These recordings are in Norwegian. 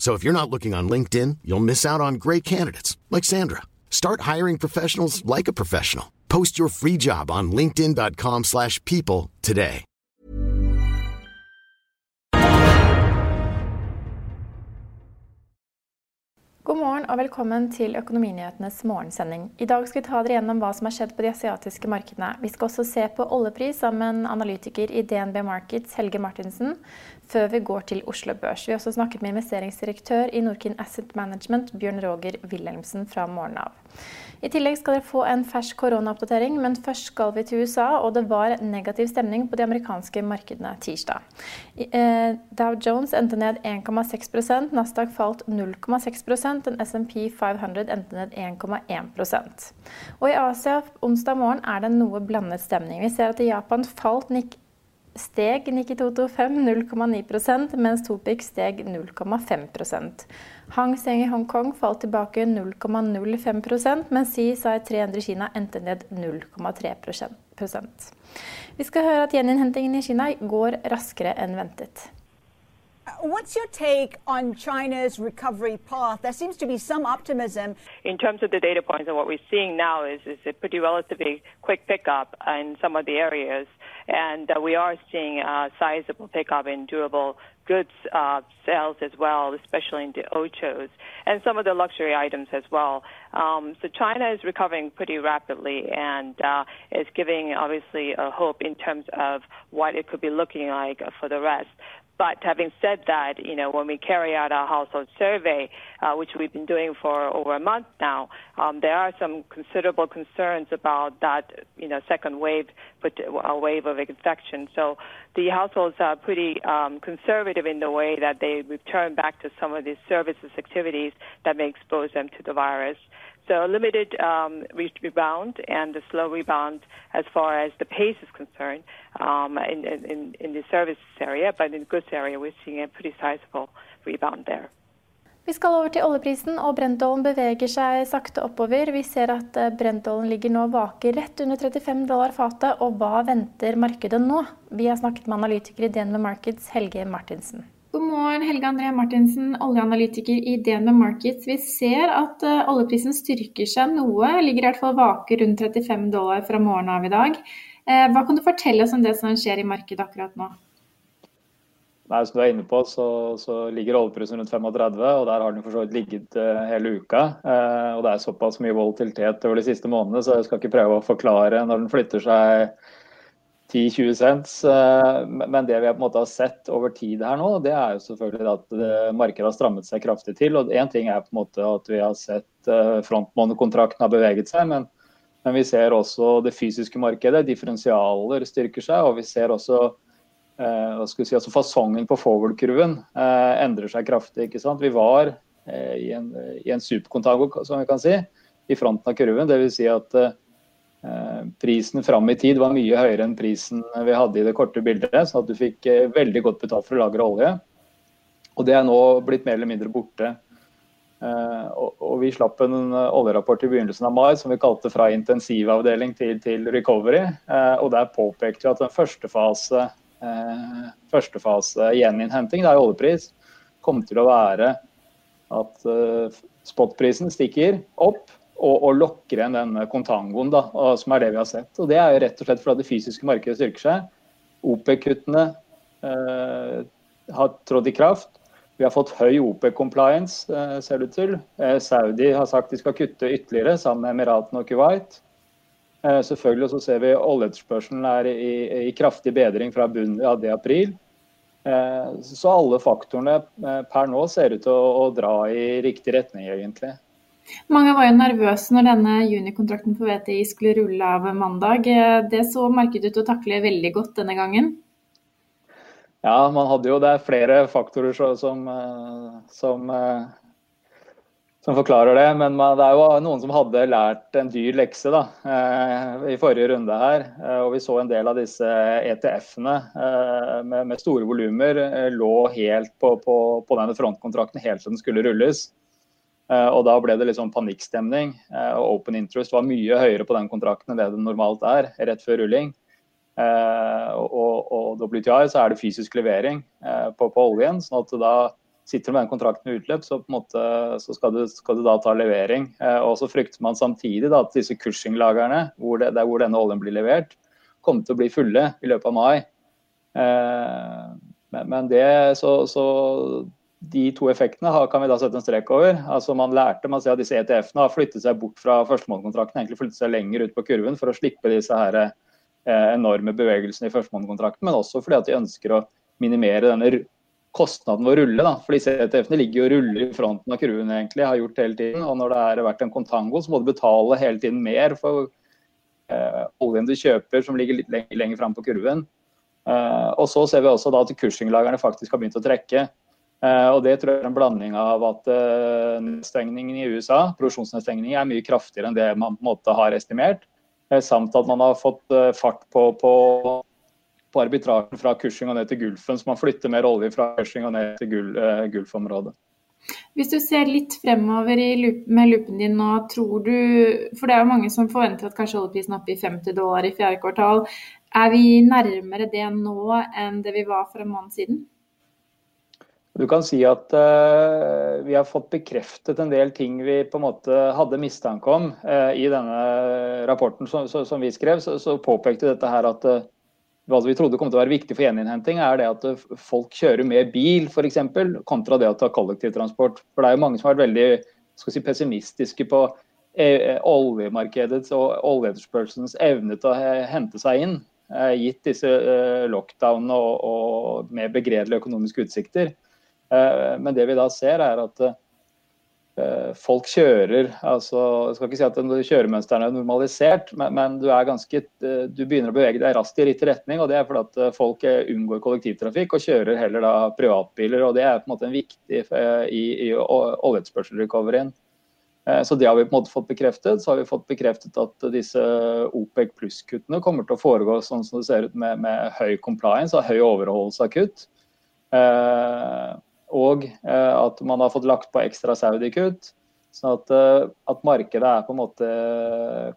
So if you're not looking on LinkedIn, you'll miss out on great candidates like Sandra. Start hiring professionals like a professional. Post your free job on linkedin.com/people today. God morgen og velkommen til Økonominyhetenes morgensending. I dag skal vi ta dere gjennom hva som har skjedd på de asiatiske markedene. Vi skal også se på oljepris sammen med analytiker i DNB Markets, Helge Martinsen, før vi går til Oslo Børs. Vi har også snakket med investeringsdirektør i Norkin Asset Management, Bjørn Roger Wilhelmsen fra morgenen av. I tillegg skal dere få en fersk koronaoppdatering, men først skal vi til USA, og det var negativ stemning på de amerikanske markedene tirsdag. Eh, Dow Jones endte ned 1,6% Nasdaq falt 0,6% den SMP 500 endte ned 1,1% Og i Asia onsdag morgen er det noe blandet stemning. Vi ser at i Japan falt steg Nikki 225 0,9% mens Topic steg 0,5 Hang Seng i Hongkong falt tilbake 0,05% mens CSI 300 i Kina endte ned 0,3% Vi skal høre at gjeninnhentingen i Kina går raskere enn ventet. What's your take on China's recovery path? There seems to be some optimism. In terms of the data points, and what we're seeing now is, is a pretty relatively quick pickup in some of the areas. And uh, we are seeing a sizable pickup in durable goods uh, sales as well, especially in the ochos and some of the luxury items as well. Um, so China is recovering pretty rapidly and uh, is giving obviously a hope in terms of what it could be looking like for the rest. But having said that, you know, when we carry out our household survey, uh, which we've been doing for over a month now, um, there are some considerable concerns about that, you know, second wave, a wave of infection. So the households are pretty um, conservative in the way that they return back to some of these services activities that may expose them to the virus. So limited um, rebound and the slow rebound as far as the pace is concerned um, in, in, in the services area, but in the goods area we're seeing a pretty sizable rebound there. Vi skal over til oljeprisen, og Brentollen beveger seg sakte oppover. Vi ser at eh, Brentollen ligger nå vaker rett under 35 dollar fatet. Og hva venter markedet nå? Vi har snakket med analytiker i DNV Markets, Helge Martinsen. God morgen, Helge André Martinsen, oljeanalytiker i DNB Markets. Vi ser at uh, oljeprisen styrker seg noe, ligger i hvert fall vaker rundt 35 dollar fra morgenen av i dag. Uh, hva kan du fortelle oss om det som skjer i markedet akkurat nå? Nei, som du er inne på, så, så ligger oljeprisen rundt 35, og der har den for så vidt ligget uh, hele uka. og det er såpass mye volatilitet over de siste månedene, så jeg skal ikke prøve å forklare når den flytter seg 10-20 cents. Eh, men det vi på en måte har sett over tid her nå, det er jo selvfølgelig at markedet har strammet seg kraftig til. og Én ting er på en måte at vi har sett eh, frontmånedkontrakten har beveget seg, men, men, vi ser også det fysiske markedet. Differensialer styrker seg, og vi ser også eh, hva skal vi si, altså fasongen på forward-kurven eh, endrer seg kraftig. ikke sant? Vi var eh, i en, i en superkontango, som vi kan si, i fronten av kurven. Dvs. Si at eh, Eh, prisen fram i tid var mye høyere enn prisen vi hadde i det korte bildet, så du fikk eh, veldig godt betalt for å lagre olje. Og det er nå blitt mer eller mindre borte. Eh, og vi slapp en oljerapport i begynnelsen av mai som vi kalte 'fra intensivavdeling til, til recovery'. Og der påpekte vi at den første fase, første fase gjeninnhenting, det er oljepris, kommer til å være at spotprisen stikker opp og, og lokker igjen den kontangoen, da, som er det vi har sett. Og Det er jo rett og slett fordi det fysiske markedet styrker seg. OPEC-kuttene eh, har trådt i kraft. Vi har fått høy OPEC-compliance, eh, ser det ut til. Eh, Saudi har sagt de skal kutte ytterligere, sammen med Emiratene og Kuwait. Selvfølgelig så ser vi oljeetterspørselen er i, i, kraftig bedring fra bunnen av det april. Så alle faktorene per nå ser ut til å, å dra i riktig retning, egentlig. Mange var jo nervøse når denne junikontrakten på VTI skulle rulle av mandag. Det så markedet ut å takle veldig godt denne gangen? Ja, man hadde jo, det er flere faktorer som, som, som forklarer det. Men det er jo noen som hadde lært en dyr lekse da, i forrige runde her. Og vi så en del av disse ETF-ene med, med, store volumer lå helt på, på, på denne frontkontrakten helt til den skulle rulles. Eh, og da ble det litt sånn panikkstemning. Eh, og open interest var mye høyere på den kontrakten enn det det normalt er rett før rulling. Eh, og, og WTI så er det fysisk levering på, på oljen. sånn at da sitter du med den kontrakten ved utløp, så, på en måte, så skal, du, skal, du, da ta levering. og så frykter man samtidig da, at disse Cushing-lagrene, hvor, det, hvor denne oljen blir levert, kommer til å bli fulle i løpet av mai. men, men det, så, så de to effektene kan vi da sette en strek over. Altså Man lærte man ser at disse ETF-ene har flyttet seg bort fra førstemånedkontrakten, egentlig flyttet seg lenger ut på kurven for å slippe disse her, eh, enorme bevegelsene i førstemånedkontrakten, men også fordi at de ønsker å minimere denne kostnaden ved å rulle. Da. For disse ETF-ene ligger og ruller i fronten av kurven, egentlig, har gjort hele tiden. Og når det har vært en kontango, så må du betale hele tiden mer for eh, oljen du kjøper som ligger litt lenger, lenger fram på kurven. Eh, og så ser vi også da at Cushing-lagerne faktisk har begynt å trekke. Eh, og Det tror jeg er en blanding av at uh, nedstengningen i USA produksjonsnedstengningen er mye kraftigere enn det man på en måte har estimert. Uh, samt at man har fått fart på, på, på arbitrasjen fra Cushing og ned til Gulfen. Så man flytter mer olje fra Cushing og ned til Gul, Gulfområdet. Hvis du ser litt fremover loop, med loopen din nå, tror du For det er jo mange som forventer at kanskje oljeprisen er oppe i 50 dollar i fjerde kvartal. Er vi nærmere det nå enn det vi var for en måned siden? Du kan si at uh, vi har fått bekreftet en del ting vi på en måte hadde mistanke om. Uh, I denne rapporten som, som vi skrev, så, så, påpekte dette her at uh, hva vi trodde kom til å være viktig for gjeninnhenting, er det at folk kjører mer bil f.eks., kontra det å ta kollektivtransport. For det er jo mange som har vært veldig si, pessimistiske på oljemarkedets og oljeetterspørselens evne til å hente seg inn, gitt disse lockdownene og, og med begredelige økonomiske utsikter. Eh, men det vi da ser, er at eh, folk kjører altså, Jeg skal ikke si at kjøremønsteret er normalisert, men, men, du, er ganske, eh, du begynner å bevege deg raskt i riktig retning. og Det er fordi at folk unngår kollektivtrafikk og kjører heller da privatbiler. og Det er på en måte viktig i, i oljeetterspørsel-recoveryen. Så det har vi på en måte fått bekreftet. Så har vi fått bekreftet at disse OPEC pluss-kuttene kommer til å foregå sånn som det ser ut med, med høy compliance og høy overholdelse av kutt. Og eh, at man har fått lagt på ekstra Saudi-kutt. Sånn at, eh, at, markedet er på en måte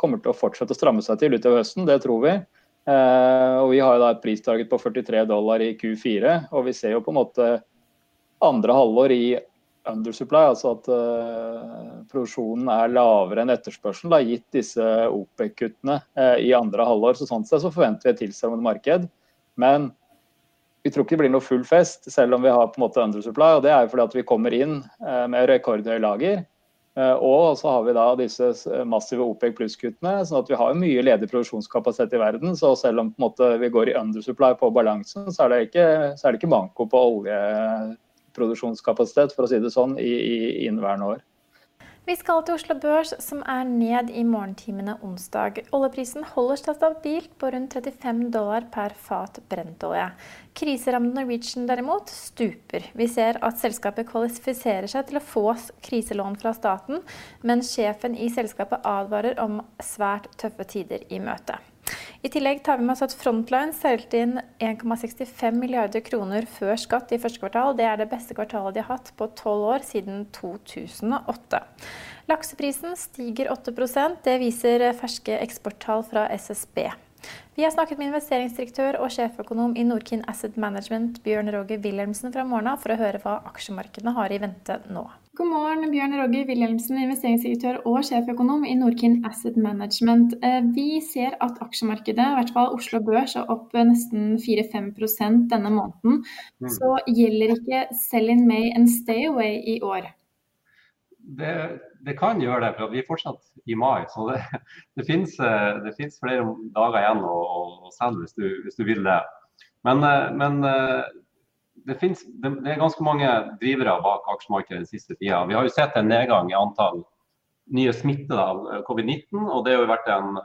kommer til å fortsette å stramme seg til utover høsten, det tror vi. Eh, og Vi har jo da et pristarget på 43 dollar i Q4, og vi ser jo på en måte andre halvår i undersupply, altså at uh, produksjonen er lavere enn etterspørselen, da, gitt disse OPEC-kuttene uh, i andre halvår. Så sånn sett så forventer vi et tilstrammende marked. Men vi tror ikke det blir noe full fest, selv om vi har på en måte undersupply. og Det er jo fordi at vi kommer inn eh, med rekordhøye lager. Eh, og så har vi da disse massive OPEC pluss-kuttene, sånn at vi har mye ledig produksjonskapasitet i verden. Så selv om måte, vi går i undersupply på balansen, så er det ikke, så er det ikke manko på oljeproduksjonskapasitet, for å si det sånn, i, i inneværende år. Vi skal til Oslo Børs, som er ned i morgentimene onsdag. Oljeprisen holder seg stabilt på rundt 35 dollar per fat brentolje. Kriserammede Norwegian derimot stuper. Vi ser at selskapet kvalifiserer seg til å få kriselån fra staten, men sjefen i selskapet advarer om svært tøffe tider i møte. I tillegg tar vi med oss at Frontline solgte inn 1,65 milliarder kroner før skatt i første kvartal. Det er det beste kvartalet de har hatt på tolv år siden 2008. Lakseprisen stiger 8% Det viser ferske eksporttall fra SSB. Vi har snakket med investeringsdirektør og sjeføkonom i Norkin Asset Management, Bjørn Roger Wilhelmsen fra morgenen, for å høre hva aksjemarkedene har i vente nå. God morgen, Bjørn Roger Wilhelmsen, investeringsdirektør og sjeføkonom i Norkin Asset Management. Eh, vi ser at aksjemarkedet, i hvert fall Oslo Børs, er opp nesten 4-5 denne måneden. Mm. Så gjelder ikke sell in May and stay away i år? Det, det, kan gjøre det, for vi er fortsatt i mai. Så det, det finnes, det finnes flere dager igjen å, å selge hvis du, hvis du, vil det. Men, men det, finnes, det, er ganske mange drivere bak aksjemarkedet den siste tida. Vi har jo sett en nedgang i antall nye smittede av covid-19. og Det har jo vært en,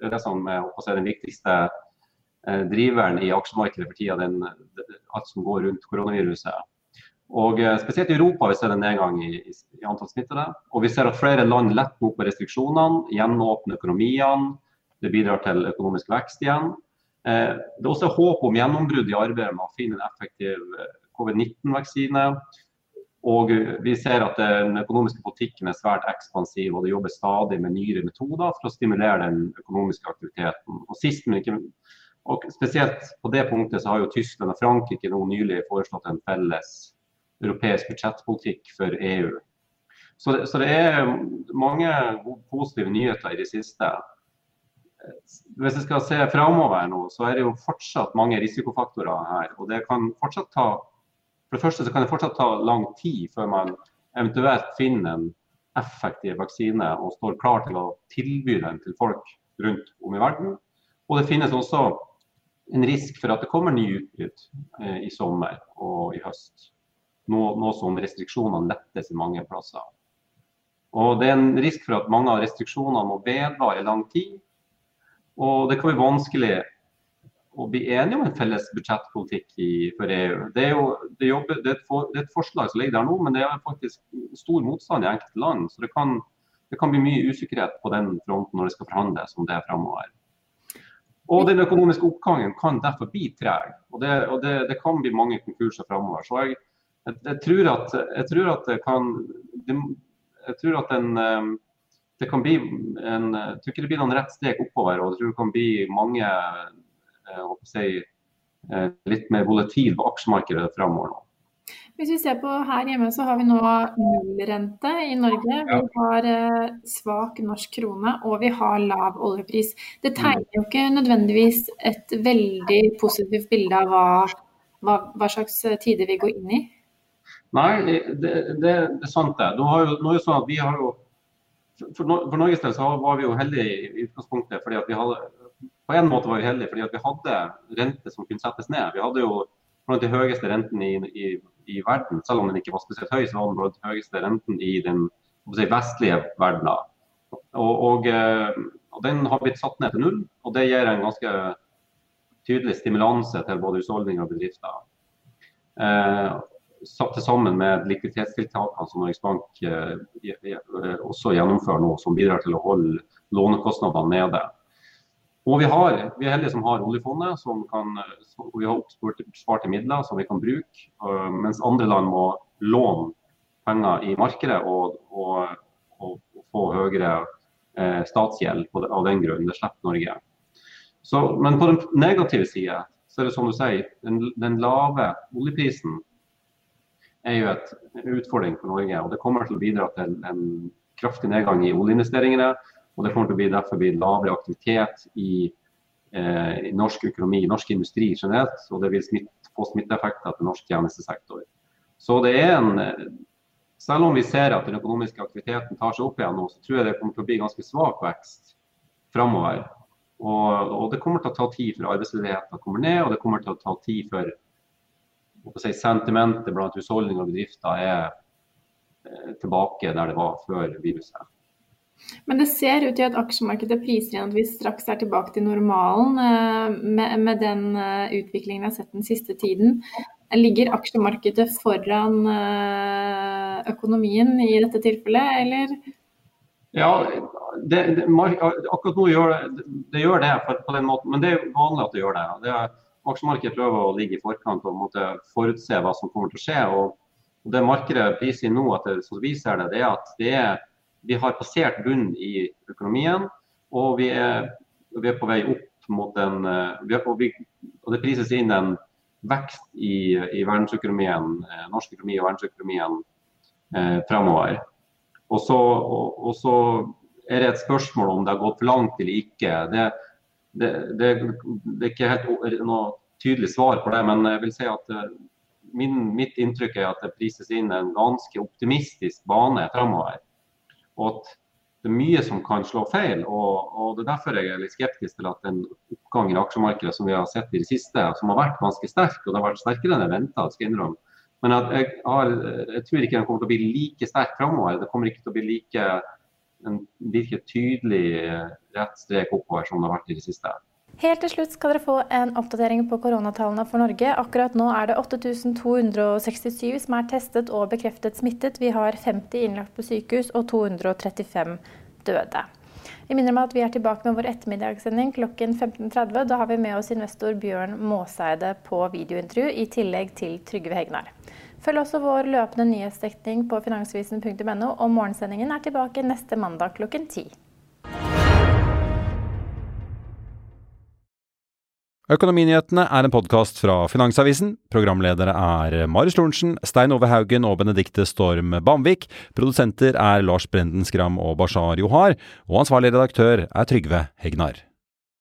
det som er den viktigste eh, driveren i aksjemarkedet for tida, alt som går rundt koronaviruset. Og eh, Spesielt i Europa vi ser en nedgang i, i, antall smittede. Og vi ser at flere land letter opp på restriksjonene, gjenåpner økonomiene. Det bidrar til økonomisk vekst igjen. Eh, det er også håp om gjennombrudd i arbeidet med å finne en effektiv eh, covid-19-vaksine. Og vi ser at den økonomiske politikken er svært ekspansiv, og det jobbes stadig med nyere metoder for å stimulere den økonomiske aktiviteten. Og sist, men ikke og Spesielt på det punktet så har jo Tyskland og Frankrike nå nylig foreslått en felles europeisk budsjettpolitikk for EU. Så det, så det er mange positive nyheter i det siste. Hvis jeg skal se framover nå, så er det jo fortsatt mange risikofaktorer her. og det kan fortsatt ta for det første så kan det fortsatt ta lang tid før man eventuelt finner en effektiv vaksine og står klar til å tilby den til folk rundt om i verden. Og det finnes også en risk for at det kommer nye utbrudd eh, i sommer og i høst. Nå, nå, som restriksjonene lettes i mange plasser. Og Det er en risk for at mange av restriksjonene må vedvare i lang tid. Og det kan bli vanskelig å bli enige om en felles budsjettpolitikk i, for EU. Det er jo det, jobber, det, er for, det er, et forslag som ligger der nå, men det er faktisk stor motstand i enkelte land. Så det kan, det kan bli mye usikkerhet på den fronten når det skal forhandles om det fremover. Og Den økonomiske oppgangen kan derfor bli treg, og, det, og det, kan bli mange konkurser fremover. Så jeg, jeg, jeg, tror at, jeg, tror at, det kan Jeg tror at en eh, det kan bli en, jeg tror ikke det blir noen rett steg oppover. og jeg tror det kan bli mange Eh, si, eh, litt mer volatil på aksjemarkedet framover nå. Hvis vi ser på her hjemme, så har vi nå nullrente i Norge. Vi har eh, svak norsk krone og vi har lav oljepris. Det tegner jo ikke nødvendigvis et veldig positivt bilde av hva, hva, hva slags tider vi går inn i. Nei, det, det, er sant det. Nå, har jo, nå er det sånn at vi har jo, for, for Norges del så var vi jo heldige i utgangspunktet fordi at vi hadde på en måte var vi heldige fordi vi hadde rente som kunne settes ned. Vi hadde jo blant de høyeste renten i, i, i, verden, selv om den ikke var spesielt høy, så var den blant de høyeste renten i den si, vestlige verden. Og, og, eh, og, den har blitt satt ned til null, og det gir en ganske tydelig stimulanse til både husholdninger og bedrifter. Eh, til sammen med likviditetstiltakene som Norges Bank eh, også gjennomfører nå, som bidrar til å holde lånekostnadene nede. Og vi, har, vi er heldige som har oljefondet, som kan, som vi har oppsparte midler som vi kan bruke. Uh, mens andre land må låne penger i markedet og, og, og, og få høyere eh, statsgjeld av den grunn. Det slipper Norge. Så, men på den negative side så er det som du sier, den, den lave oljeprisen er jo et, utfordring for Norge. og Det kommer til å bidra til en kraftig nedgang i oljeinvesteringene. Og det kommer til å bli, derfor bli lavere aktivitet i, eh, i, norsk økonomi, norsk industri generelt. Og det vil smitt, få smitteeffekter til norsk tjenestesektor. Så det er en selv om vi ser at den økonomiske aktiviteten tar seg opp igjen nå, så tror jeg det kommer til å bli ganske svak vekst framover. Og, og, det kommer til å ta tid før arbeidsledigheten kommer ned, og det kommer til å ta tid før si, sentimentet blant husholdninger og bedrifter er eh, tilbake der det var før viruset. Men det ser ut til at aksjemarkedet priser igjen at vi straks er tilbake til normalen eh, med, med den eh, utviklingen vi har sett den siste tiden. Ligger aksjemarkedet foran økonomien i dette tilfellet, eller? Ja, det, det, akkurat nå gjør det, det gjør det på den måten, men det er vanlig at det gjør det. det er, aksjemarkedet prøver å ligge i forkant og måtte forutse hva som kommer til å skje. og Det markedet priser nå, etter, som vi ser det, det er at det er vi har passert bunnen i økonomien, og vi er, vi er, på vei opp mot en eh, og, vi, og, det prises inn en vekst i, i verdensøkonomien, eh, norsk økonomi og verdensøkonomien eh, fremover. Og så, og, og så, er det et spørsmål om det har gått for langt eller ikke. Det, det, det, det er ikke helt noe tydelig svar på det, men jeg vil si at eh, min, mitt inntrykk er at det prises inn en ganske optimistisk bane fremover. Og at det er mye som kan slå feil. Og, og, det er derfor jeg er litt skeptisk til at den oppgangen i aksjemarkedet som vi har sett i det siste, som har vært ganske sterk, og det har vært sterkere enn jeg venta, skal innrømme. Men jeg, har, jeg, tror ikke den kommer til å bli like sterk framover. Det kommer ikke til å bli like, en like tydelig rett strek oppover som det har vært i det siste. Helt til slutt skal dere få en oppdatering på koronatallene for Norge. Akkurat nå er det 8267 som er testet og bekreftet smittet. Vi har 50 innlagt på sykehus og 235 døde. Vi minner om at vi er tilbake med vår ettermiddagssending klokken 15.30. Da har vi med oss investor Bjørn Måseide på videointervju, i tillegg til Trygve Hegnar. Følg også vår løpende nyhetsdekning på finansvisen.no, og morgensendingen er tilbake neste mandag klokken ti. Økonominyhetene er en podkast fra Finansavisen. Programledere er Marius Lorentzen, Stein Ove Haugen og Benedikte Storm Bamvik. Produsenter er Lars Brenden Skram og Bashar Johar. Og ansvarlig redaktør er Trygve Hegnar.